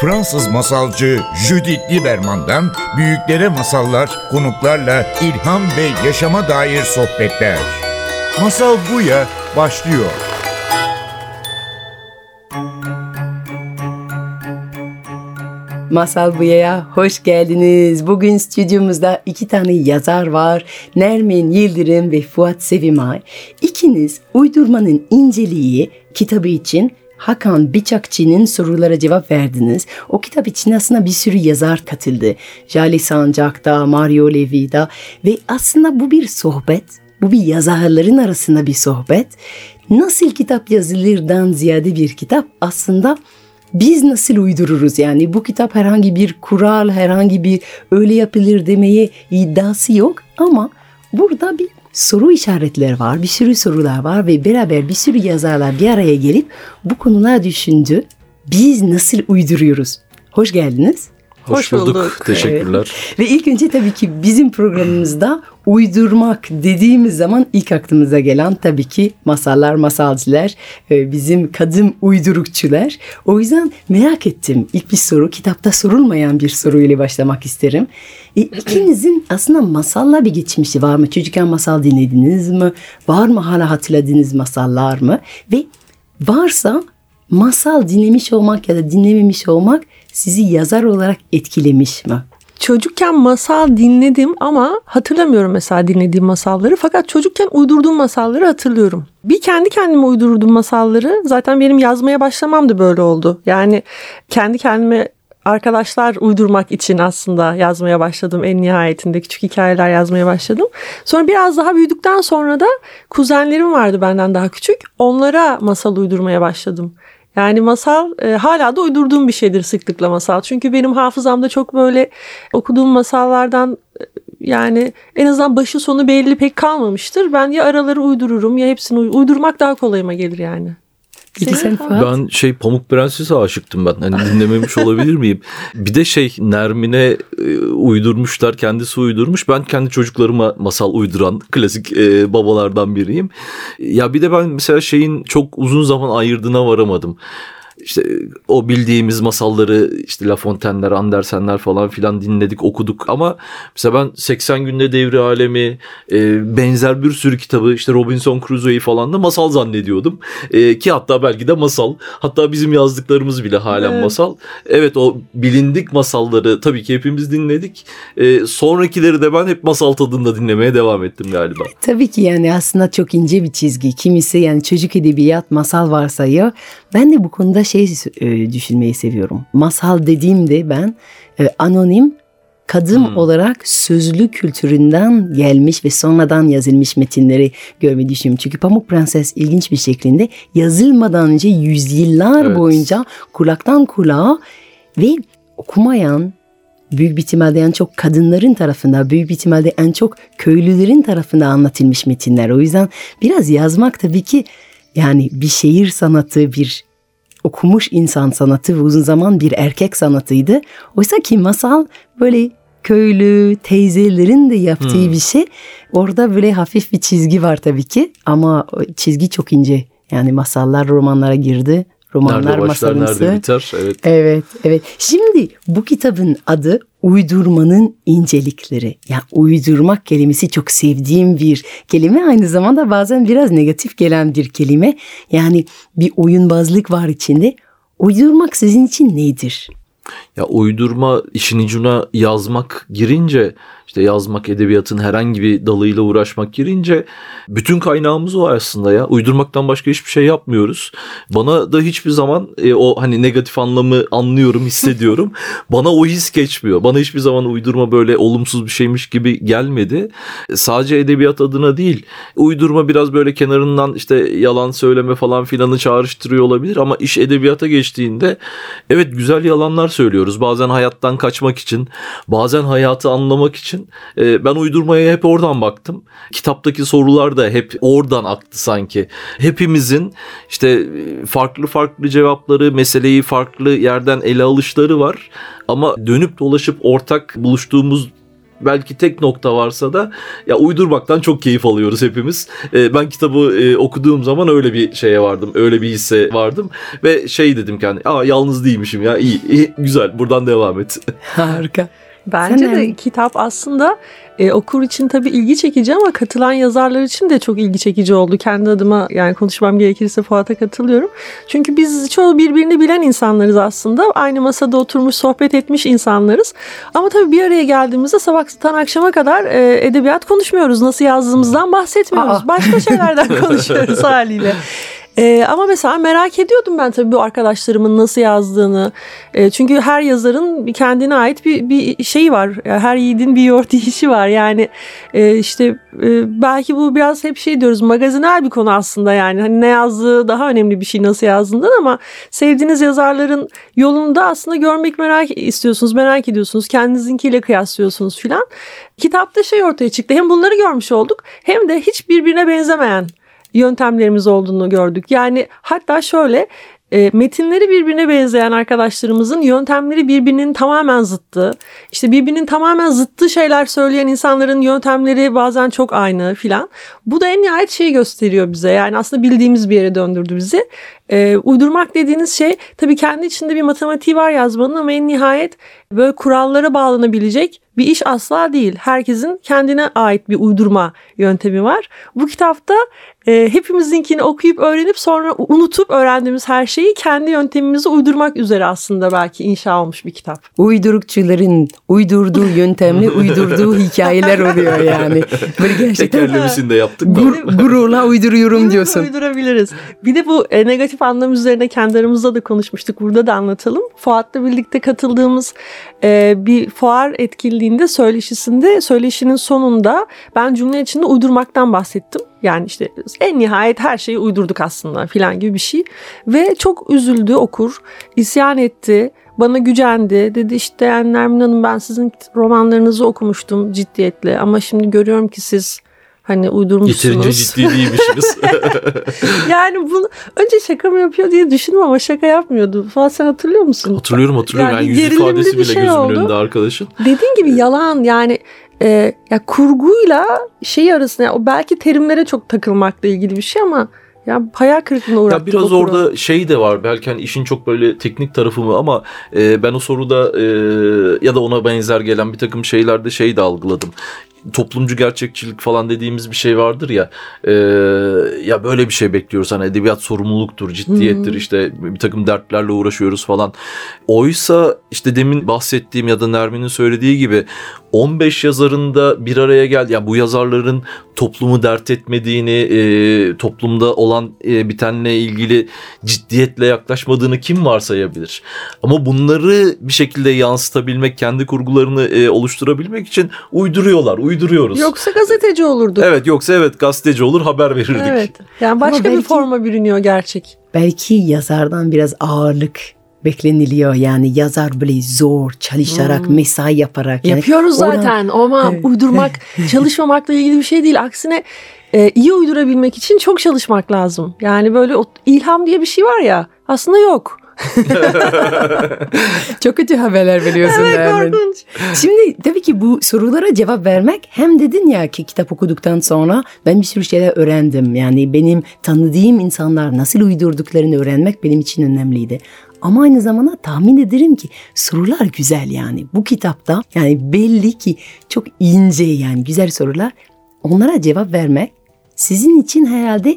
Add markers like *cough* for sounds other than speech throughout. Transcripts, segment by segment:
Fransız masalcı Judith Lieberman'dan büyüklere masallar, konuklarla ilham ve yaşama dair sohbetler. Masal Buya başlıyor. Masal Buya'ya hoş geldiniz. Bugün stüdyomuzda iki tane yazar var. Nermin Yıldırım ve Fuat Sevimay. İkiniz uydurmanın inceliği kitabı için Hakan Biçakçı'nın sorulara cevap verdiniz. O kitap için aslında bir sürü yazar katıldı. Jali Sancak'ta, Mario Levi'da ve aslında bu bir sohbet. Bu bir yazarların arasında bir sohbet. Nasıl kitap yazılırdan ziyade bir kitap aslında biz nasıl uydururuz yani bu kitap herhangi bir kural herhangi bir öyle yapılır demeye iddiası yok ama burada bir soru işaretleri var bir sürü sorular var ve beraber bir sürü yazarlar bir araya gelip bu konular düşündü. Biz nasıl uyduruyoruz? Hoş geldiniz. Hoş, Hoş bulduk. bulduk. Teşekkürler. Evet. Ve ilk önce tabii ki bizim programımızda uydurmak dediğimiz zaman ilk aklımıza gelen tabii ki masallar, masalcılar, e, bizim kadın uydurukçular. O yüzden merak ettim. İlk bir soru, kitapta sorulmayan bir soruyla başlamak isterim. E, ikinizin aslında masalla bir geçmişi var mı? Çocukken masal dinlediniz mi? Var mı hala hatırladığınız masallar mı? Ve varsa masal dinlemiş olmak ya da dinlememiş olmak sizi yazar olarak etkilemiş mi? Çocukken masal dinledim ama hatırlamıyorum mesela dinlediğim masalları. Fakat çocukken uydurduğum masalları hatırlıyorum. Bir kendi kendime uydurduğum masalları zaten benim yazmaya başlamam da böyle oldu. Yani kendi kendime arkadaşlar uydurmak için aslında yazmaya başladım en nihayetinde küçük hikayeler yazmaya başladım. Sonra biraz daha büyüdükten sonra da kuzenlerim vardı benden daha küçük. Onlara masal uydurmaya başladım. Yani masal e, hala da uydurduğum bir şeydir sıklıkla masal. Çünkü benim hafızamda çok böyle okuduğum masallardan e, yani en azından başı sonu belli pek kalmamıştır. Ben ya araları uydururum ya hepsini uydurmak daha kolayıma gelir yani. Peki sen Fuat? Ben şey Pamuk Prenses'e aşıktım ben. Hani dinlememiş olabilir miyim? Bir de şey Nermin'e e, uydurmuşlar. Kendisi uydurmuş. Ben kendi çocuklarıma masal uyduran klasik e, babalardan biriyim. Ya bir de ben mesela şeyin çok uzun zaman ayırdığına varamadım işte o bildiğimiz masalları işte La Fontaine'ler, Andersen'ler falan filan dinledik, okuduk ama mesela ben 80 günde devri alemi e, benzer bir sürü kitabı işte Robinson Crusoe'yi falan da masal zannediyordum. E, ki hatta belki de masal. Hatta bizim yazdıklarımız bile halen evet. masal. Evet o bilindik masalları tabii ki hepimiz dinledik. E, sonrakileri de ben hep masal tadında dinlemeye devam ettim galiba. Tabii ki yani aslında çok ince bir çizgi. Kimisi yani çocuk edebiyat masal varsayıyor. Ben de bu konuda şey e, düşünmeyi seviyorum. Masal dediğimde ben e, anonim kadın hmm. olarak sözlü kültüründen gelmiş ve sonradan yazılmış metinleri görmeyi düşünüyorum. Çünkü Pamuk Prenses ilginç bir şekilde yazılmadan önce yüzyıllar evet. boyunca kulaktan kulağa ve okumayan büyük bir ihtimalle en çok kadınların tarafında, büyük bir ihtimalle en çok köylülerin tarafında anlatılmış metinler. O yüzden biraz yazmak tabii ki yani bir şehir sanatı, bir okumuş insan sanatı ve uzun zaman bir erkek sanatıydı. Oysa ki masal böyle köylü teyzelerin de yaptığı hmm. bir şey. Orada böyle hafif bir çizgi var tabii ki ama çizgi çok ince. Yani masallar romanlara girdi. Romanlar nerede başlar, masalımsı. nerede biter? Evet. Evet, evet. Şimdi bu kitabın adı Uydurmanın incelikleri. Yani uydurmak kelimesi çok sevdiğim bir kelime. Aynı zamanda bazen biraz negatif gelen bir kelime. Yani bir oyunbazlık var içinde. Uydurmak sizin için nedir? Ya uydurma işin icuna yazmak girince işte yazmak, edebiyatın herhangi bir dalıyla uğraşmak girince bütün kaynağımız o aslında ya. Uydurmaktan başka hiçbir şey yapmıyoruz. Bana da hiçbir zaman e, o hani negatif anlamı anlıyorum, hissediyorum. *laughs* Bana o his geçmiyor. Bana hiçbir zaman uydurma böyle olumsuz bir şeymiş gibi gelmedi. Sadece edebiyat adına değil. Uydurma biraz böyle kenarından işte yalan söyleme falan filanı çağrıştırıyor olabilir ama iş edebiyata geçtiğinde evet güzel yalanlar söylüyoruz. Bazen hayattan kaçmak için, bazen hayatı anlamak için için e, ben uydurmaya hep oradan baktım. Kitaptaki sorular da hep oradan aktı sanki. Hepimizin işte farklı farklı cevapları, meseleyi farklı yerden ele alışları var. Ama dönüp dolaşıp ortak buluştuğumuz belki tek nokta varsa da ya uydurmaktan çok keyif alıyoruz hepimiz. E, ben kitabı e, okuduğum zaman öyle bir şeye vardım. Öyle bir hisse vardım ve şey dedim kendi. Aa yalnız değilmişim ya. iyi, iyi güzel. Buradan devam et. *laughs* Harika. Bence Sen de kitap aslında e, okur için tabii ilgi çekici ama katılan yazarlar için de çok ilgi çekici oldu. Kendi adıma yani konuşmam gerekirse Fuat'a katılıyorum. Çünkü biz çoğu birbirini bilen insanlarız aslında. Aynı masada oturmuş sohbet etmiş insanlarız. Ama tabii bir araya geldiğimizde sabahtan akşama kadar e, edebiyat konuşmuyoruz. Nasıl yazdığımızdan bahsetmiyoruz. Aa. Başka şeylerden *laughs* konuşuyoruz haliyle. Ee, ama mesela merak ediyordum ben tabii bu arkadaşlarımın nasıl yazdığını. Ee, çünkü her yazarın kendine ait bir, bir şeyi var. Yani her yiğidin bir yoğurt *laughs* var. Yani e, işte e, belki bu biraz hep şey diyoruz magazinel bir konu aslında yani. Hani ne yazdığı daha önemli bir şey nasıl yazdığından ama sevdiğiniz yazarların yolunu da aslında görmek merak istiyorsunuz, merak ediyorsunuz. Kendinizinkiyle kıyaslıyorsunuz filan. Kitapta şey ortaya çıktı. Hem bunları görmüş olduk hem de hiç birbirine benzemeyen yöntemlerimiz olduğunu gördük. Yani hatta şöyle e, metinleri birbirine benzeyen arkadaşlarımızın yöntemleri birbirinin tamamen zıttı. İşte birbirinin tamamen zıttı şeyler söyleyen insanların yöntemleri bazen çok aynı filan. Bu da en nihayet şeyi gösteriyor bize. Yani aslında bildiğimiz bir yere döndürdü bizi. E, uydurmak dediğiniz şey tabii kendi içinde bir matematiği var yazmanın ama en nihayet böyle kurallara bağlanabilecek bir iş asla değil. Herkesin kendine ait bir uydurma yöntemi var. Bu kitapta e, hepimizinkini okuyup öğrenip sonra unutup öğrendiğimiz her şeyi kendi yöntemimizi uydurmak üzere aslında belki inşa olmuş bir kitap. Uydurukçuların uydurduğu *laughs* yöntemle uydurduğu hikayeler oluyor yani. Böyle gerçekten Tekerlemesini de yaptık. gururla uyduruyorum diyorsun. Uydurabiliriz. Bir de bu e, negatif anlam üzerine kendi aramızda da konuşmuştuk. Burada da anlatalım. Fuat'la birlikte katıldığımız e, bir fuar etkinliğinde söyleşisinde söyleşinin sonunda ben cümle içinde uydurmaktan bahsettim. Yani işte en nihayet her şeyi uydurduk aslında filan gibi bir şey. Ve çok üzüldü okur. isyan etti. Bana gücendi. Dedi işte yani Nermin Hanım ben sizin romanlarınızı okumuştum ciddiyetle. Ama şimdi görüyorum ki siz hani uydurmuşsunuz. Yeterince ciddi değilmişiz. *laughs* *laughs* Yani bunu önce şaka mı yapıyor diye düşündüm ama şaka yapmıyordu. Fuat sen hatırlıyor musun? hatırlıyorum hatırlıyorum. Yani Yani, yüz ifadesi bile şey gözümün oldu. önünde arkadaşın. Dediğin gibi yalan yani e, ya kurguyla şey arasında yani o belki terimlere çok takılmakla ilgili bir şey ama ya hayal kırıklığına uğrattı. Ya biraz orada şey de var belki hani işin çok böyle teknik tarafı mı ama e, ben o soruda e, ya da ona benzer gelen bir takım şeylerde şey de algıladım. Toplumcu gerçekçilik falan dediğimiz bir şey vardır ya e, ya böyle bir şey bekliyoruz. Hani edebiyat sorumluluktur ciddiyettir işte bir takım dertlerle uğraşıyoruz falan. Oysa işte demin bahsettiğim ya da Nermin'in söylediği gibi 15 yazarın da bir araya gel ya bu yazarların toplumu dert etmediğini e, toplumda olan e, bitenle ilgili ciddiyetle yaklaşmadığını kim varsayabilir? Ama bunları bir şekilde yansıtabilmek, kendi kurgularını e, oluşturabilmek için uyduruyorlar, uyduruyoruz. Yoksa gazeteci olurdu. Evet yoksa evet gazeteci olur haber verirdik. Evet. Yani başka belki- bir forma bürünüyor gerçek. Belki yazardan biraz ağırlık bekleniliyor. Yani yazar böyle zor çalışarak, Hmm. mesai yaparak. Yani Yapıyoruz zaten ama Evet. uydurmak, *laughs* çalışmamakla ilgili bir şey değil. Aksine e, iyi uydurabilmek için çok çalışmak lazım. Yani böyle o, ilham diye bir şey var ya aslında yok. *laughs* Çok kötü haberler veriyorsun Evet Nermin. korkunç. Şimdi tabii ki bu sorulara cevap vermek hem dedin ya ki kitap okuduktan sonra ben bir sürü şeyler öğrendim. Yani benim tanıdığım insanlar nasıl uydurduklarını öğrenmek benim için önemliydi. Ama aynı zamanda tahmin ederim ki sorular güzel yani. Bu kitapta yani belli ki çok ince yani güzel sorular. Onlara cevap vermek sizin için herhalde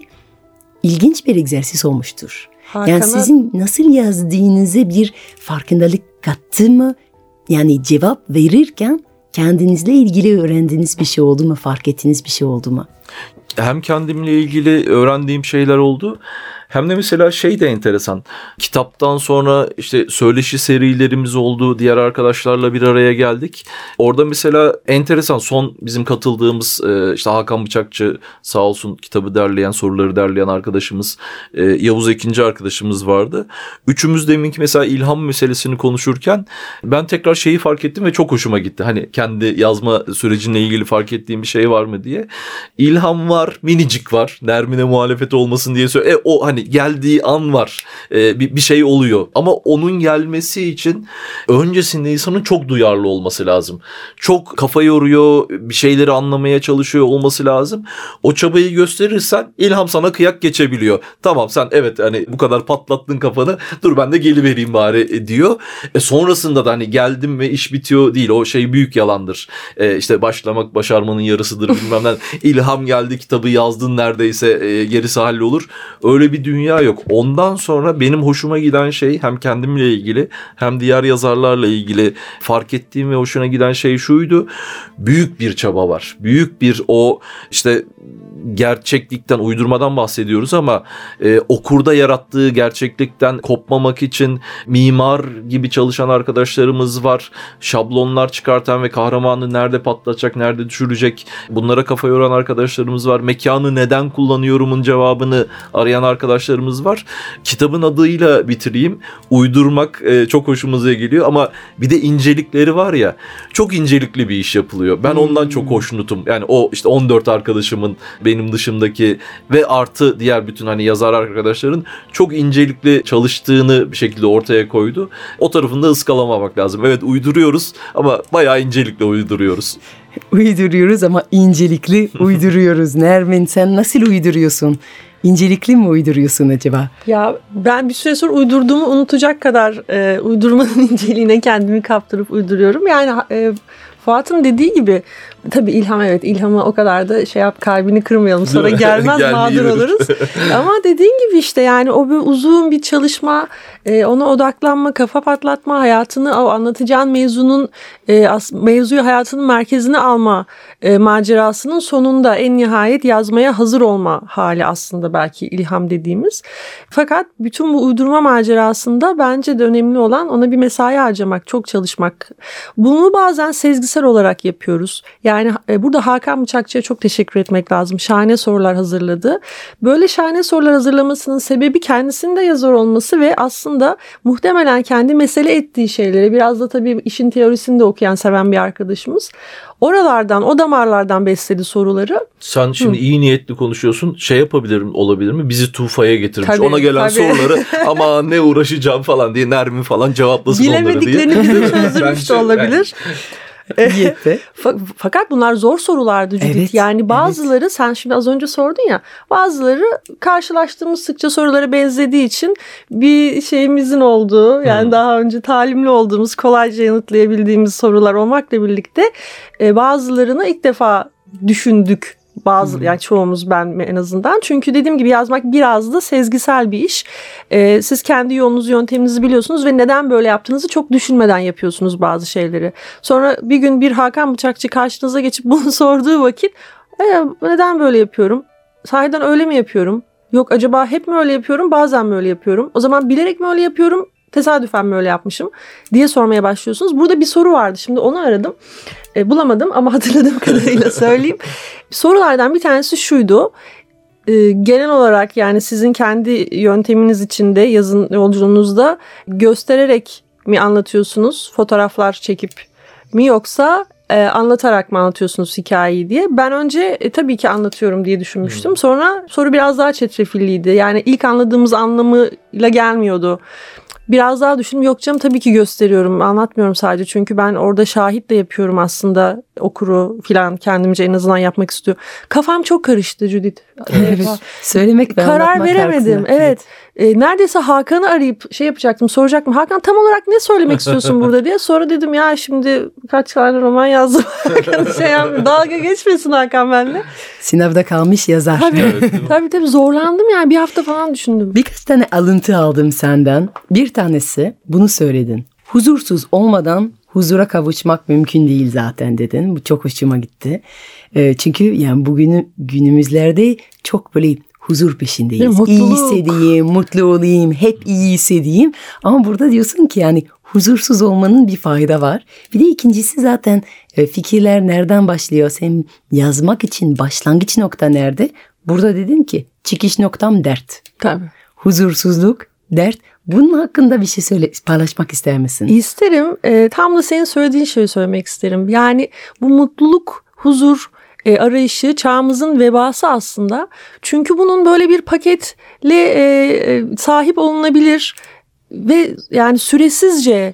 ilginç bir egzersiz olmuştur. Yani Hakan'a- sizin nasıl yazdığınıza bir farkındalık kattı mı? Yani cevap verirken kendinizle ilgili öğrendiğiniz bir şey oldu mu? Fark ettiğiniz bir şey oldu mu? hem kendimle ilgili öğrendiğim şeyler oldu. Hem de mesela şey de enteresan. Kitaptan sonra işte söyleşi serilerimiz oldu. Diğer arkadaşlarla bir araya geldik. Orada mesela enteresan son bizim katıldığımız e, işte Hakan Bıçakçı sağ olsun kitabı derleyen soruları derleyen arkadaşımız e, Yavuz ikinci arkadaşımız vardı. Üçümüz deminki mesela ilham meselesini konuşurken ben tekrar şeyi fark ettim ve çok hoşuma gitti. Hani kendi yazma sürecinle ilgili fark ettiğim bir şey var mı diye. İlham var, minicik var. Nermin'e muhalefet olmasın diye söyle. E, o hani geldiği an var. Ee, bir, bir şey oluyor. Ama onun gelmesi için öncesinde insanın çok duyarlı olması lazım. Çok kafa yoruyor, bir şeyleri anlamaya çalışıyor olması lazım. O çabayı gösterirsen ilham sana kıyak geçebiliyor. Tamam sen evet hani bu kadar patlattın kafanı. Dur ben de gelivereyim bari e, diyor. E sonrasında da hani geldim ve iş bitiyor değil. O şey büyük yalandır. E işte başlamak başarmanın yarısıdır bilmem ne. İlham geldi kitabı yazdın neredeyse e, gerisi hallolur. Öyle bir dünya yok. Ondan sonra benim hoşuma giden şey hem kendimle ilgili hem diğer yazarlarla ilgili fark ettiğim ve hoşuna giden şey şuydu. Büyük bir çaba var. Büyük bir o işte gerçeklikten, uydurmadan bahsediyoruz ama e, okurda yarattığı gerçeklikten kopmamak için mimar gibi çalışan arkadaşlarımız var. Şablonlar çıkartan ve kahramanı nerede patlatacak, nerede düşürecek bunlara kafa yoran arkadaşlarımız var. Mekanı neden kullanıyorumun cevabını arayan arkadaşlarımız var. Kitabın adıyla bitireyim. Uydurmak e, çok hoşumuza geliyor ama bir de incelikleri var ya. Çok incelikli bir iş yapılıyor. Ben ondan çok hoşnutum. Yani o işte 14 arkadaşımın benim dışımdaki ve artı diğer bütün hani yazar arkadaşların çok incelikli çalıştığını bir şekilde ortaya koydu. O tarafında ıskalamamak lazım. Evet uyduruyoruz ama bayağı incelikle uyduruyoruz. *laughs* Uyduruyoruz ama incelikli *laughs* uyduruyoruz. Nermin sen nasıl uyduruyorsun? İncelikli mi uyduruyorsun acaba? Ya ben bir süre sonra uydurduğumu unutacak kadar e, uydurmanın *laughs* inceliğine kendimi kaptırıp uyduruyorum. Yani e, Fuat'ın dediği gibi tabii ilham evet ilhama o kadar da şey yap kalbini kırmayalım sonra gelmez *laughs* mağdur oluruz. *laughs* Ama dediğin gibi işte yani o bir uzun bir çalışma e, ona odaklanma kafa patlatma hayatını o anlatacağın mevzunun e, as, mevzuyu hayatının merkezine alma e, macerasının sonunda en nihayet yazmaya hazır olma hali aslında belki ilham dediğimiz. Fakat bütün bu uydurma macerasında bence de önemli olan ona bir mesai harcamak, çok çalışmak. Bunu bazen sezgisel olarak yapıyoruz. Yani e, burada Hakan Bıçakçı'ya çok teşekkür etmek lazım. Şahane sorular hazırladı. Böyle şahane sorular hazırlamasının sebebi kendisinin de yazar olması ve aslında muhtemelen kendi mesele ettiği şeyleri biraz da tabii işin teorisini de okuyan seven bir arkadaşımız. Oralardan, o damarlardan besledi soruları. Sen şimdi Hı. iyi niyetli konuşuyorsun. Şey yapabilirim olabilir mi? Bizi Tufa'ya getirmiş. Tabii, Ona gelen tabii. soruları *laughs* ama ne uğraşacağım falan diye Nermin falan cevaplasın onları diye. Bilemediklerini bize çözdürmüş de *laughs* olabilir. Niyette. Fakat bunlar zor sorulardı Judith. Evet, yani bazıları evet. sen şimdi az önce sordun ya bazıları karşılaştığımız sıkça sorulara benzediği için bir şeyimizin olduğu yani hmm. daha önce talimli olduğumuz kolayca yanıtlayabildiğimiz sorular olmakla birlikte e, bazılarını ilk defa düşündük bazı hmm. yani çoğumuz ben en azından. Çünkü dediğim gibi yazmak biraz da sezgisel bir iş. Ee, siz kendi yolunuzu, yönteminizi biliyorsunuz ve neden böyle yaptığınızı çok düşünmeden yapıyorsunuz bazı şeyleri. Sonra bir gün bir Hakan Bıçakçı karşınıza geçip *laughs* bunu sorduğu vakit e, neden böyle yapıyorum? Sahiden öyle mi yapıyorum? Yok acaba hep mi öyle yapıyorum? Bazen mi öyle yapıyorum? O zaman bilerek mi öyle yapıyorum? Tesadüfen mi öyle yapmışım diye sormaya başlıyorsunuz. Burada bir soru vardı. Şimdi onu aradım. E, bulamadım ama *laughs* hatırladığım kadarıyla söyleyeyim. Sorulardan bir tanesi şuydu. E, genel olarak yani sizin kendi yönteminiz içinde yazın yolculuğunuzda göstererek mi anlatıyorsunuz? Fotoğraflar çekip mi yoksa e, anlatarak mı anlatıyorsunuz hikayeyi diye. Ben önce e, tabii ki anlatıyorum diye düşünmüştüm. Hmm. Sonra soru biraz daha çetrefilliydi. Yani ilk anladığımız anlamıyla gelmiyordu biraz daha düşündüm. Yok canım tabii ki gösteriyorum. Anlatmıyorum sadece. Çünkü ben orada şahit de yapıyorum aslında. Okuru falan kendimce en azından yapmak istiyor. Kafam çok karıştı Judith. Evet. Söylemek ve Karar veremedim. Arasında. Evet. E, neredeyse Hakan'ı arayıp şey yapacaktım soracaktım. Hakan tam olarak ne söylemek istiyorsun burada diye. Sonra dedim ya şimdi kaç tane roman yazdım. *laughs* şey yapayım, dalga geçmesin Hakan benimle. Sınavda kalmış yazar. Tabii, evet, tabii tabii zorlandım yani bir hafta falan düşündüm. Birkaç tane alıntı aldım senden. Bir tanesi bunu söyledin. Huzursuz olmadan huzura kavuşmak mümkün değil zaten dedin. Bu çok hoşuma gitti. E, çünkü yani bugün günümüzlerde çok böyle huzur peşindeyiz. Mutluluk. İyi hissedeyim, mutlu olayım, hep iyi hissedeyim. Ama burada diyorsun ki yani huzursuz olmanın bir fayda var. Bir de ikincisi zaten e, fikirler nereden başlıyor? Sen yazmak için başlangıç nokta nerede? Burada dedin ki çıkış noktam dert. Tabii. Huzursuzluk, dert. Bunun hakkında bir şey söyle, paylaşmak ister misin? İsterim. E, tam da senin söylediğin şeyi söylemek isterim. Yani bu mutluluk, huzur e, arayışı çağımızın vebası aslında. Çünkü bunun böyle bir paketle e, e, sahip olunabilir ve yani süresizce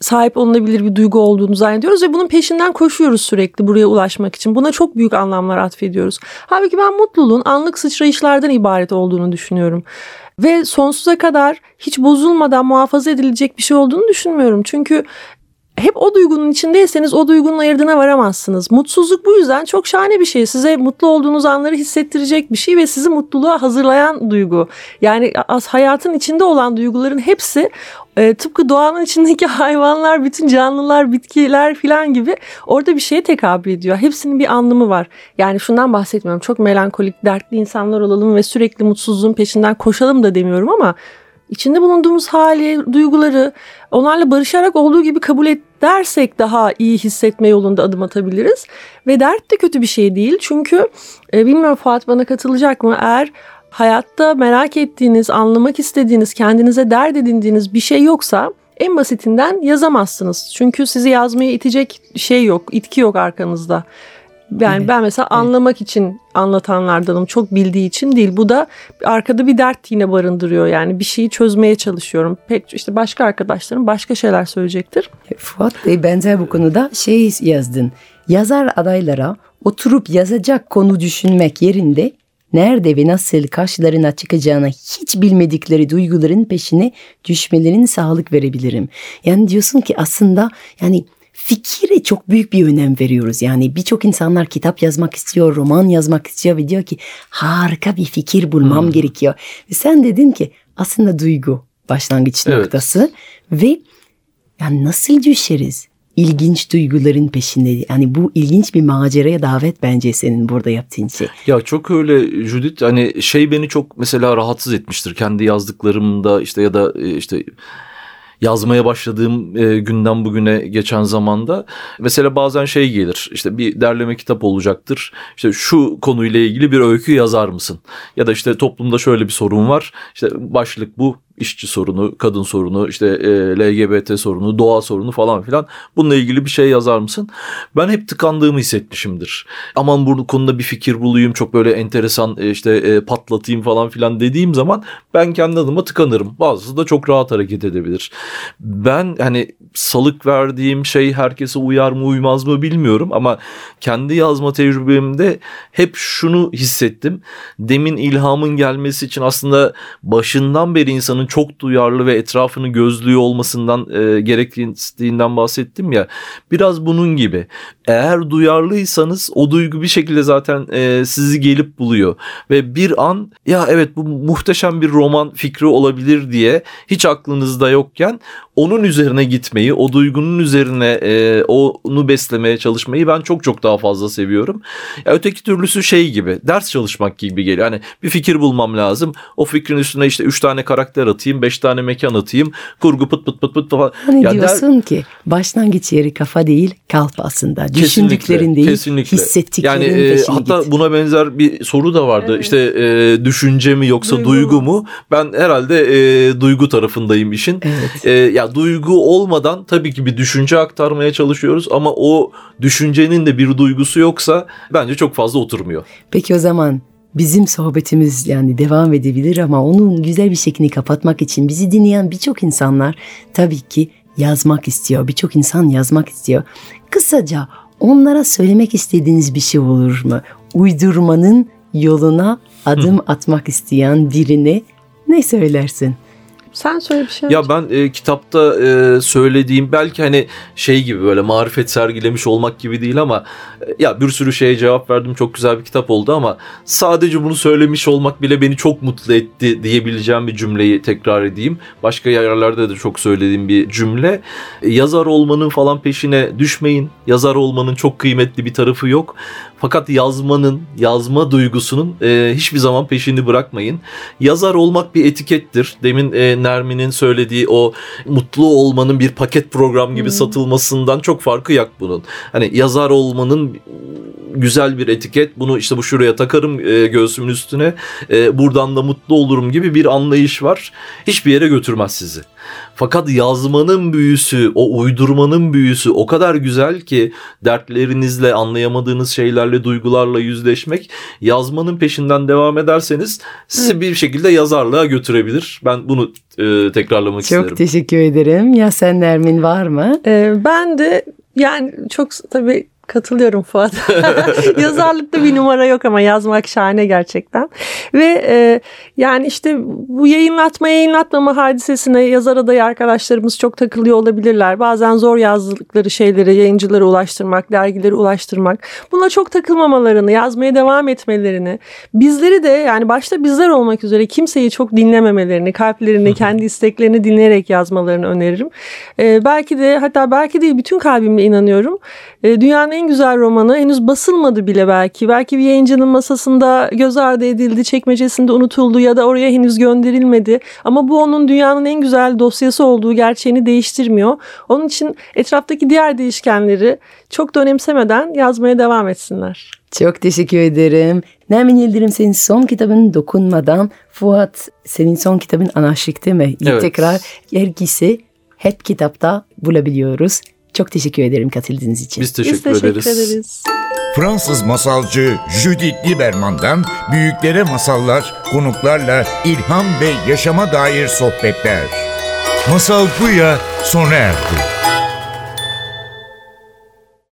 sahip olunabilir bir duygu olduğunu zannediyoruz ve bunun peşinden koşuyoruz sürekli buraya ulaşmak için. Buna çok büyük anlamlar atfediyoruz. Halbuki ben mutluluğun anlık sıçrayışlardan ibaret olduğunu düşünüyorum. Ve sonsuza kadar hiç bozulmadan muhafaza edilecek bir şey olduğunu düşünmüyorum. Çünkü hep o duygunun içindeyseniz o duygunun ayırdığına varamazsınız. Mutsuzluk bu yüzden çok şahane bir şey. Size mutlu olduğunuz anları hissettirecek bir şey ve sizi mutluluğa hazırlayan duygu. Yani az hayatın içinde olan duyguların hepsi e, tıpkı doğanın içindeki *laughs* hayvanlar, bütün canlılar, bitkiler filan gibi orada bir şeye tekabül ediyor. Hepsinin bir anlamı var. Yani şundan bahsetmiyorum. Çok melankolik, dertli insanlar olalım ve sürekli mutsuzluğun peşinden koşalım da demiyorum ama içinde bulunduğumuz hali, duyguları onlarla barışarak olduğu gibi kabul edersek daha iyi hissetme yolunda adım atabiliriz. Ve dert de kötü bir şey değil. Çünkü e, bilmiyorum Fuat bana katılacak mı? Eğer hayatta merak ettiğiniz, anlamak istediğiniz, kendinize dert edindiğiniz bir şey yoksa en basitinden yazamazsınız. Çünkü sizi yazmaya itecek şey yok, itki yok arkanızda. Yani evet. ben mesela evet. anlamak için anlatanlardanım. Çok bildiği için değil. Bu da arkada bir dert yine barındırıyor. Yani bir şeyi çözmeye çalışıyorum. Pek işte başka arkadaşlarım başka şeyler söyleyecektir. Fuat Bey benzer bu konuda şey yazdın. Yazar adaylara oturup yazacak konu düşünmek yerinde nerede ve nasıl karşılarına çıkacağını hiç bilmedikleri duyguların peşine düşmelerin sağlık verebilirim. Yani diyorsun ki aslında yani fikire çok büyük bir önem veriyoruz. Yani birçok insanlar kitap yazmak istiyor, roman yazmak istiyor ve diyor ki harika bir fikir bulmam hmm. gerekiyor. Ve sen dedin ki aslında duygu başlangıç evet. noktası ve yani nasıl düşeriz? İlginç duyguların peşinde. Yani bu ilginç bir maceraya davet bence senin burada yaptığın şey. Ya çok öyle Judith hani şey beni çok mesela rahatsız etmiştir. Kendi yazdıklarımda işte ya da e, işte yazmaya başladığım e, günden bugüne geçen zamanda mesela bazen şey gelir işte bir derleme kitap olacaktır işte şu konuyla ilgili bir öykü yazar mısın ya da işte toplumda şöyle bir sorun var işte başlık bu işçi sorunu, kadın sorunu, işte e, LGBT sorunu, doğa sorunu falan filan bununla ilgili bir şey yazar mısın? Ben hep tıkandığımı hissetmişimdir. Aman bu konuda bir fikir bulayım, çok böyle enteresan e, işte e, patlatayım falan filan dediğim zaman ben kendi adıma tıkanırım. Bazısı da çok rahat hareket edebilir. Ben hani salık verdiğim şey herkese uyar mı uymaz mı bilmiyorum ama kendi yazma tecrübemde hep şunu hissettim. Demin ilhamın gelmesi için aslında başından beri insanın insanın çok duyarlı ve etrafını gözlüyor olmasından e, gerektiğinden bahsettim ya. Biraz bunun gibi. Eğer duyarlıysanız o duygu bir şekilde zaten e, sizi gelip buluyor ve bir an ya evet bu muhteşem bir roman fikri olabilir diye hiç aklınızda yokken onun üzerine gitmeyi, o duygunun üzerine e, onu beslemeye çalışmayı ben çok çok daha fazla seviyorum. Ya öteki türlüsü şey gibi, ders çalışmak gibi geliyor. Hani bir fikir bulmam lazım. O fikrin üstüne işte üç tane karakter atayım, beş tane mekan atayım. Kurgu pıt pıt pıt pıt falan. Hani ya diyorsun der... ki başlangıç yeri kafa değil kalp aslında. Kesinlikle, Düşündüklerin değil, kesinlikle. hissettiklerin yani, e, Hatta git. buna benzer bir soru da vardı. Evet. İşte e, düşünce mi yoksa duygu, duygu mu? Ben herhalde e, duygu tarafındayım işin. Evet. E, ya duygu olmadan tabii ki bir düşünce aktarmaya çalışıyoruz ama o düşüncenin de bir duygusu yoksa bence çok fazla oturmuyor. Peki o zaman bizim sohbetimiz yani devam edebilir ama onun güzel bir şeklini kapatmak için bizi dinleyen birçok insanlar tabii ki yazmak istiyor. Birçok insan yazmak istiyor. Kısaca onlara söylemek istediğiniz bir şey olur mu? Uydurmanın yoluna adım atmak isteyen birine ne söylersin? Sen söyle bir şey. Ya ben e, kitapta e, söylediğim belki hani şey gibi böyle marifet sergilemiş olmak gibi değil ama e, ya bir sürü şeye cevap verdim. Çok güzel bir kitap oldu ama sadece bunu söylemiş olmak bile beni çok mutlu etti diyebileceğim bir cümleyi tekrar edeyim. Başka yerlerde de çok söylediğim bir cümle. E, yazar olmanın falan peşine düşmeyin. Yazar olmanın çok kıymetli bir tarafı yok. Fakat yazmanın, yazma duygusunun e, hiçbir zaman peşini bırakmayın. Yazar olmak bir etikettir. Demin e, Nermin'in söylediği o mutlu olmanın bir paket program gibi hmm. satılmasından çok farkı yok bunun. Hani yazar olmanın güzel bir etiket. Bunu işte bu şuraya takarım e, göğsümün üstüne. E, buradan da mutlu olurum gibi bir anlayış var. Hiçbir yere götürmez sizi. Fakat yazmanın büyüsü, o uydurmanın büyüsü o kadar güzel ki dertlerinizle, anlayamadığınız şeylerle, duygularla yüzleşmek yazmanın peşinden devam ederseniz sizi bir şekilde yazarlığa götürebilir. Ben bunu e, tekrarlamak Çok isterim. teşekkür ederim. Ya sen Nermin var mı? Ee, ben de yani çok tabii katılıyorum Fuat. *laughs* Yazarlıkta bir numara yok ama yazmak şahane gerçekten. Ve e, yani işte bu yayınlatma yayınlatmama hadisesine yazar adayı arkadaşlarımız çok takılıyor olabilirler. Bazen zor yazdıkları şeyleri yayıncılara ulaştırmak, dergilere ulaştırmak. Buna çok takılmamalarını, yazmaya devam etmelerini, bizleri de yani başta bizler olmak üzere kimseyi çok dinlememelerini, kalplerini, kendi isteklerini dinleyerek yazmalarını öneririm. E, belki de hatta belki değil bütün kalbimle inanıyorum. E, dünyanın en güzel romanı henüz basılmadı bile belki. Belki bir yayıncının masasında göz ardı edildi, çekmecesinde unutuldu ya da oraya henüz gönderilmedi. Ama bu onun dünyanın en güzel dosyası olduğu gerçeğini değiştirmiyor. Onun için etraftaki diğer değişkenleri çok da önemsemeden yazmaya devam etsinler. Çok teşekkür ederim. Nermin Yıldırım senin son kitabın Dokunmadan. Fuat senin son kitabın Anarşik değil mi? Evet. Tekrar herkese hep kitapta bulabiliyoruz. Çok teşekkür ederim katıldığınız için. Biz teşekkür, Biz teşekkür ederiz. ederiz. Fransız masalcı Judith Lieberman'dan büyüklere masallar, konuklarla ilham ve yaşama dair sohbetler. Masal Buya sona erdi.